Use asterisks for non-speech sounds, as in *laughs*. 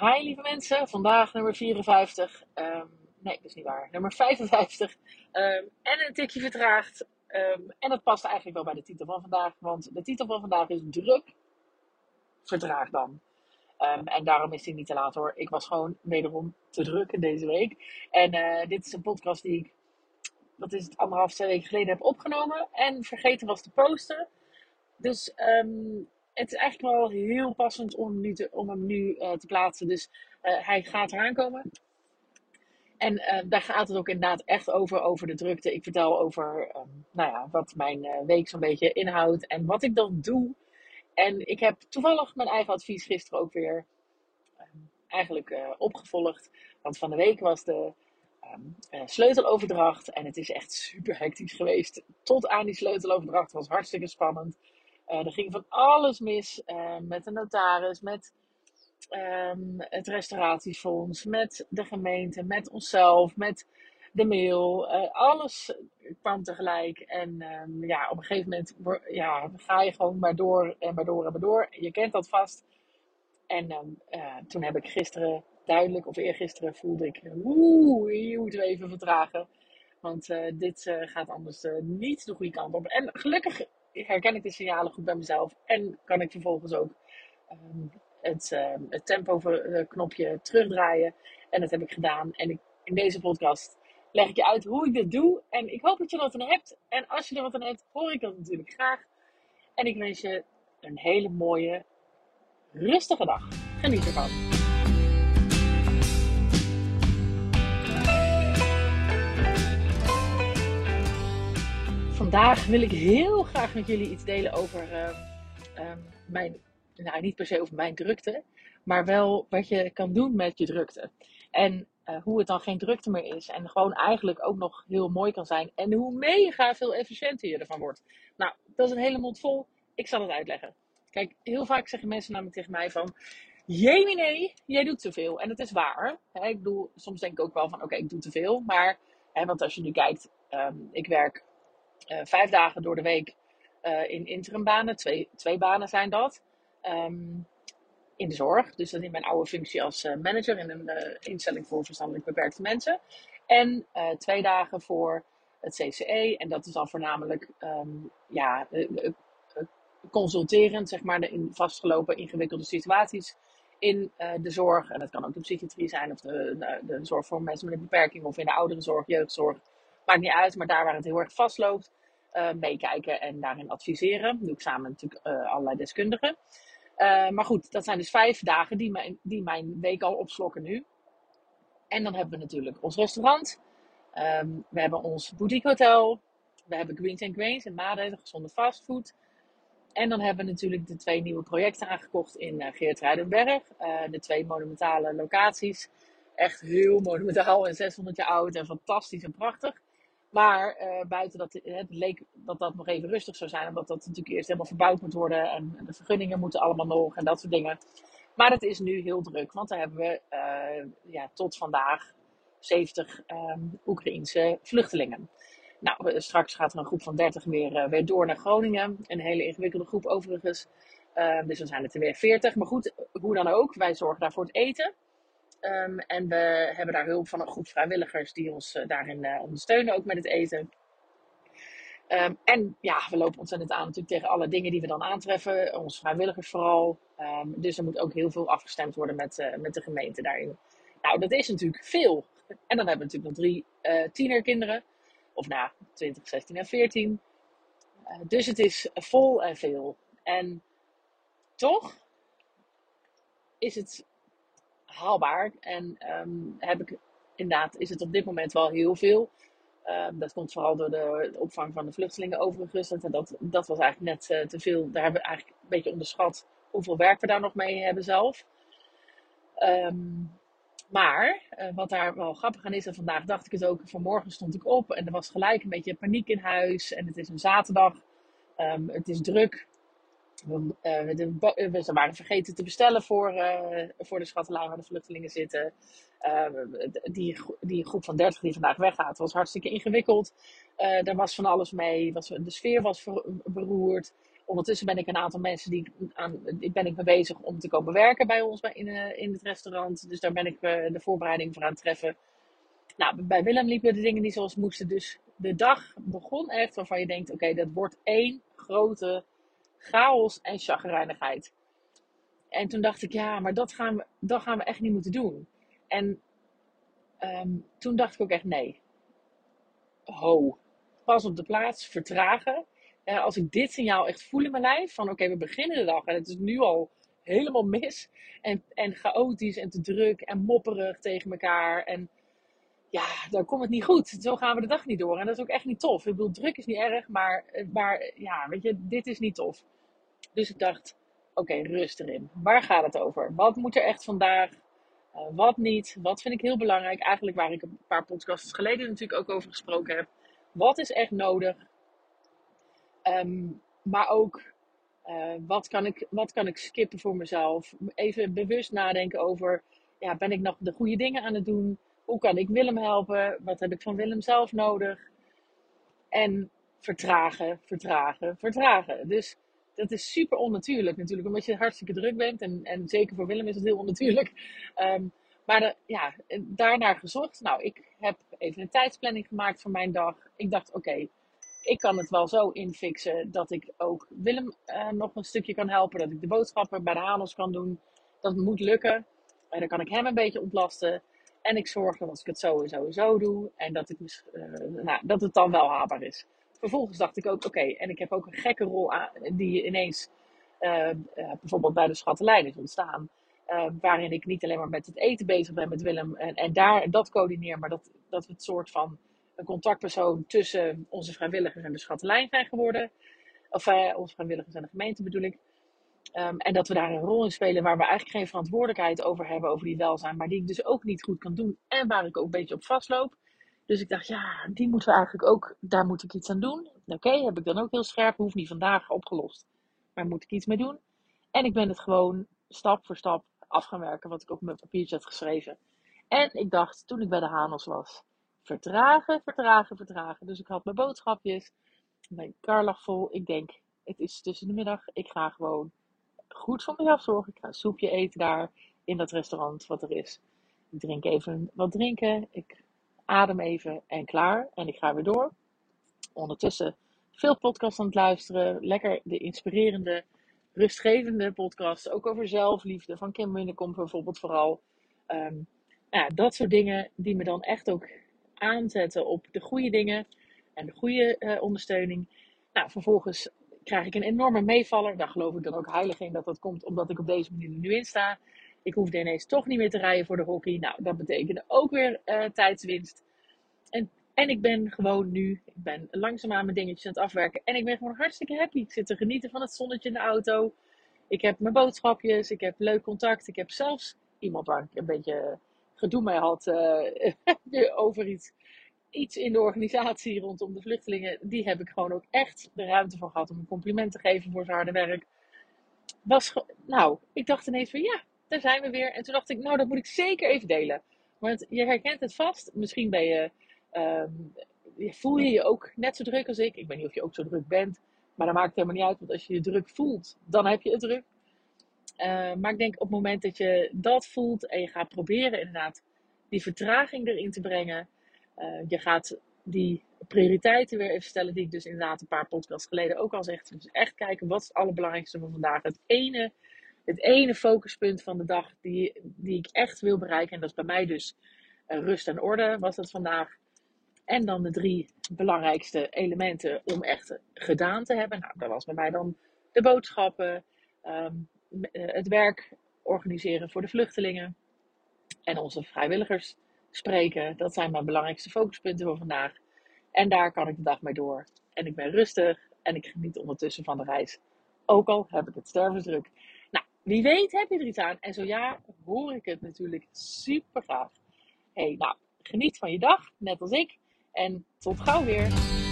Hi lieve mensen, vandaag nummer 54. Ehm, nee, dat is niet waar. Nummer 55. Ehm, en een tikje vertraagd. Ehm, en dat past eigenlijk wel bij de titel van vandaag, want de titel van vandaag is druk. Vertraag dan. en daarom is hij niet te laat hoor. Ik was gewoon wederom te druk deze week. En uh, dit is een podcast die ik, wat is het, anderhalf, twee weken geleden heb opgenomen. En vergeten was te posten. Dus um, het is eigenlijk wel heel passend om hem nu te, om hem nu, uh, te plaatsen. Dus uh, hij gaat eraan komen. En uh, daar gaat het ook inderdaad echt over, over de drukte. Ik vertel over um, nou ja, wat mijn week zo'n beetje inhoudt en wat ik dan doe. En ik heb toevallig mijn eigen advies gisteren ook weer um, eigenlijk opgevolgd. Want van de week was de um, sleuteloverdracht. En het is echt super hectisch geweest. Tot aan die sleuteloverdracht was hartstikke spannend. Uh, er ging van alles mis uh, met de notaris, met um, het restauratiefonds, met de gemeente, met onszelf, met de mail. Uh, alles kwam tegelijk. En um, ja, op een gegeven moment ja, ga je gewoon maar door en maar door en maar door. Je kent dat vast. En um, toen heb ik gisteren duidelijk, of eergisteren voelde ik, oeh, je moet even vertragen. Want dit gaat anders niet de goede kant op. En gelukkig herken ik de signalen goed bij mezelf. En kan ik vervolgens ook um, het, uh, het tempo knopje terugdraaien. En dat heb ik gedaan. En ik, in deze podcast leg ik je uit hoe ik dit doe. En ik hoop dat je er wat aan hebt. En als je er wat aan hebt, hoor ik dat natuurlijk graag. En ik wens je een hele mooie, rustige dag. Geniet ervan. Vandaag wil ik heel graag met jullie iets delen over uh, uh, mijn, nou niet per se over mijn drukte, maar wel wat je kan doen met je drukte. En uh, hoe het dan geen drukte meer is en gewoon eigenlijk ook nog heel mooi kan zijn en hoe mega veel efficiënter je ervan wordt. Nou, dat is een hele mond vol. Ik zal het uitleggen. Kijk, heel vaak zeggen mensen namelijk tegen mij van, nee, jij doet te veel. En dat is waar. Hè? Ik bedoel, soms denk ik ook wel van, oké, ik doe te veel. Maar, hè, want als je nu kijkt, um, ik werk vijf dagen door de week uh, in interimbanen. Twee, twee banen zijn dat. Um, in de zorg. Dus dat in mijn oude functie als uh, manager in een instelling voor verstandelijk beperkte mensen. En twee dagen voor het CCE. En dat is dan voornamelijk um, ja, consulterend, zeg maar, in vastgelopen ingewikkelde situaties in de zorg. En dat kan ook de psychiatrie zijn, of de, de, de, zorg voor mensen met een beperking, of in de ouderenzorg, jeugdzorg. Maakt niet uit, maar daar waar het heel erg vastloopt, uh, meekijken en daarin adviseren. Dat doe ik samen natuurlijk uh, allerlei deskundigen. Uh, maar goed, dat zijn dus vijf dagen die mijn, die mijn week al opslokken nu. En dan hebben we natuurlijk ons restaurant. Um, we hebben ons boutique hotel. We hebben Greens and Grains in Maden, gezonde fastfood. En dan hebben we natuurlijk de twee nieuwe projecten aangekocht in uh, Geertruidenberg. De twee monumentale locaties. Echt heel monumentaal en 600 jaar oud en fantastisch en prachtig. Maar uh, buiten dat het leek dat dat nog even rustig zou zijn, omdat dat natuurlijk eerst helemaal verbouwd moet worden en de vergunningen moeten allemaal nog en dat soort dingen. Maar het is nu heel druk, want daar hebben we uh, ja, tot vandaag 70 um, Oekraïense vluchtelingen. Nou, straks gaat er een groep van 30 weer, weer door naar Groningen. Een hele ingewikkelde groep overigens. Uh, dus dan zijn het er weer 40. Maar goed, hoe dan ook, wij zorgen daar voor het eten. Um, en we hebben daar hulp van een groep vrijwilligers die ons uh, daarin uh, ondersteunen, ook met het eten. Um, en ja, we lopen ontzettend aan natuurlijk tegen alle dingen die we dan aantreffen. Onze vrijwilligers vooral. Um, dus er moet ook heel veel afgestemd worden met, uh, met de gemeente daarin. Nou, dat is natuurlijk veel. En dan hebben we natuurlijk nog drie tienerkinderen. Of nou, 20, 16 en 14. dus het is vol en veel. En toch is het haalbaar. En um, heb ik inderdaad, is het op dit moment wel heel veel. Um, dat komt vooral door de, opvang van de vluchtelingen overigens. Dat, dat, dat was eigenlijk net uh, te veel. Daar hebben we eigenlijk een beetje onderschat hoeveel werk we daar nog mee hebben zelf. Um, maar uh, wat daar wel grappig aan is, en vandaag dacht ik het ook, vanmorgen stond ik op en er was gelijk een beetje paniek in huis. En het is een zaterdag, het is druk. We, uh, we, waren vergeten te bestellen voor, uh, voor de schattelijn waar de vluchtelingen zitten. Die, die groep van 30 die vandaag weggaat was hartstikke ingewikkeld. er was van alles mee. Was, de sfeer was beroerd. Ondertussen ben ik een aantal mensen die aan, ben ik mee bezig om te komen werken bij ons in, in het restaurant. Dus daar ben ik de voorbereiding voor aan het treffen. Nou, bij Willem liepen de dingen niet zoals moesten. Dus de dag begon echt waarvan je denkt: oké, dat wordt één grote chaos en chagrijnigheid. En toen dacht ik: ja, maar dat gaan we, dat gaan we echt niet moeten doen. En um, toen dacht ik ook echt: nee. Ho. Pas op de plaats, vertragen. Uh, als ik dit signaal echt voel in mijn lijf: van oké, we beginnen de dag en het is nu al helemaal mis. En, en chaotisch en te druk en mopperig tegen elkaar. En ja, dan komt het niet goed. Zo gaan we de dag niet door. En dat is ook echt niet tof. Ik bedoel, druk is niet erg, maar, maar ja, weet je, dit is niet tof. Dus ik dacht, oké, rust erin. Waar gaat het over? Wat moet er echt vandaag? Uh, wat niet? Wat vind ik heel belangrijk? Eigenlijk waar ik een paar podcasts geleden natuurlijk ook over gesproken heb. Wat is echt nodig? Um, maar ook, wat, kan ik, wat kan ik skippen voor mezelf? Even bewust nadenken over, ja, ben ik nog de goede dingen aan het doen? Hoe kan ik Willem helpen? Wat heb ik van Willem zelf nodig? En vertragen, vertragen, vertragen. Dus dat is super onnatuurlijk natuurlijk, omdat je hartstikke druk bent. En, en zeker voor Willem is het heel onnatuurlijk. Um, maar de, ja, daarnaar gezocht. Nou, ik heb even een tijdsplanning gemaakt voor mijn dag. Ik dacht, oké, ik kan het wel zo infixen dat ik ook Willem uh, nog een stukje kan helpen. Dat ik de boodschappen bij de Hanos kan doen. Dat moet lukken. En dan kan ik hem een beetje ontlasten. En ik zorg dat als ik het zo en zo en zo doe. En dat, ik, uh, nou, dat het dan wel haalbaar is. Vervolgens dacht ik ook, oké, en ik heb ook een gekke rol aan, die ineens uh, uh, bijvoorbeeld bij de schattenlijn is ontstaan. waarin ik niet alleen maar met het eten bezig ben met Willem en, en daar dat coördineer, maar dat, dat we het soort van een contactpersoon tussen onze vrijwilligers en de schattenlijn zijn geworden. Of onze vrijwilligers en de gemeente bedoel ik. Um, en dat we daar een rol in spelen waar we eigenlijk geen verantwoordelijkheid over hebben, over die welzijn, maar die ik dus ook niet goed kan doen en waar ik ook een beetje op vastloop. Dus ik dacht, ja, die moeten we eigenlijk ook, daar moet ik iets aan doen. Oké, heb ik dan ook heel scherp, hoeft niet vandaag opgelost, maar moet ik iets mee doen. En ik ben het gewoon stap voor stap af gaan werken, wat ik op mijn papiertje had geschreven. En ik dacht, toen ik bij de Hanos was, vertragen, vertragen, vertragen. Dus ik had mijn boodschapjes, mijn kar lag vol. Ik denk, het is tussen de middag, ik ga gewoon goed voor mezelf zorgen. Ik ga een soepje eten daar in dat restaurant wat er is. Ik drink even wat drinken. Ik adem even en klaar. En ik ga weer door. Ondertussen veel podcasts aan het luisteren. Lekker de inspirerende, rustgevende podcasts. Ook over zelfliefde van Kim Winnekom bijvoorbeeld vooral. Um, dat soort dingen die me dan echt ook aanzetten op de goede dingen. En de goede uh, ondersteuning. Nou, vervolgens krijg ik een enorme meevaller. Daar geloof ik dan ook heilig in dat dat komt omdat ik op deze manier er nu in sta. Ik hoefde ineens toch niet meer te rijden voor de hockey. Nou, dat betekende ook weer uh, tijdswinst. En, en ik ben gewoon nu, ik ben langzaamaan mijn dingetjes aan het afwerken. En ik ben gewoon hartstikke happy. Ik zit te genieten van het zonnetje in de auto. Ik heb mijn boodschapjes, ik heb leuk contact. Ik heb zelfs iemand waar ik een beetje gedoe mee had uh, *laughs* over iets iets in de organisatie rondom de vluchtelingen, die heb ik gewoon ook echt de ruimte voor gehad om een compliment te geven voor zijn harde werk. Was, nou, ik dacht ineens van ja, daar zijn we weer. En toen dacht ik, nou, dat moet ik zeker even delen. Want je herkent het vast. Misschien ben je, um, voel je je ook net zo druk als ik. Ik weet niet of je ook zo druk bent. Maar dat maakt helemaal niet uit. Want als je je druk voelt, dan heb je het druk. Uh, maar ik denk op het moment dat je dat voelt en je gaat proberen inderdaad die vertraging erin te brengen. Uh, je gaat die prioriteiten weer even stellen, die ik dus inderdaad een paar podcasts geleden ook al zeg. Dus echt kijken, wat is het allerbelangrijkste van vandaag? Het ene, het ene focuspunt van de dag die, die ik echt wil bereiken. En dat is bij mij dus uh, rust en orde, was dat vandaag. En dan de drie belangrijkste elementen om echt gedaan te hebben. Nou, dat was bij mij dan de boodschappen, um, het werk organiseren voor de vluchtelingen en onze vrijwilligers spreken. Dat zijn mijn belangrijkste focuspunten voor vandaag. En daar kan ik de dag mee door. En ik ben rustig en ik geniet ondertussen van de reis. Ook al heb ik het stervensdruk. Nou, wie weet heb je er iets aan. En zo ja, hoor ik het natuurlijk super graag. hey, nou, geniet van je dag, net als ik. En tot gauw weer.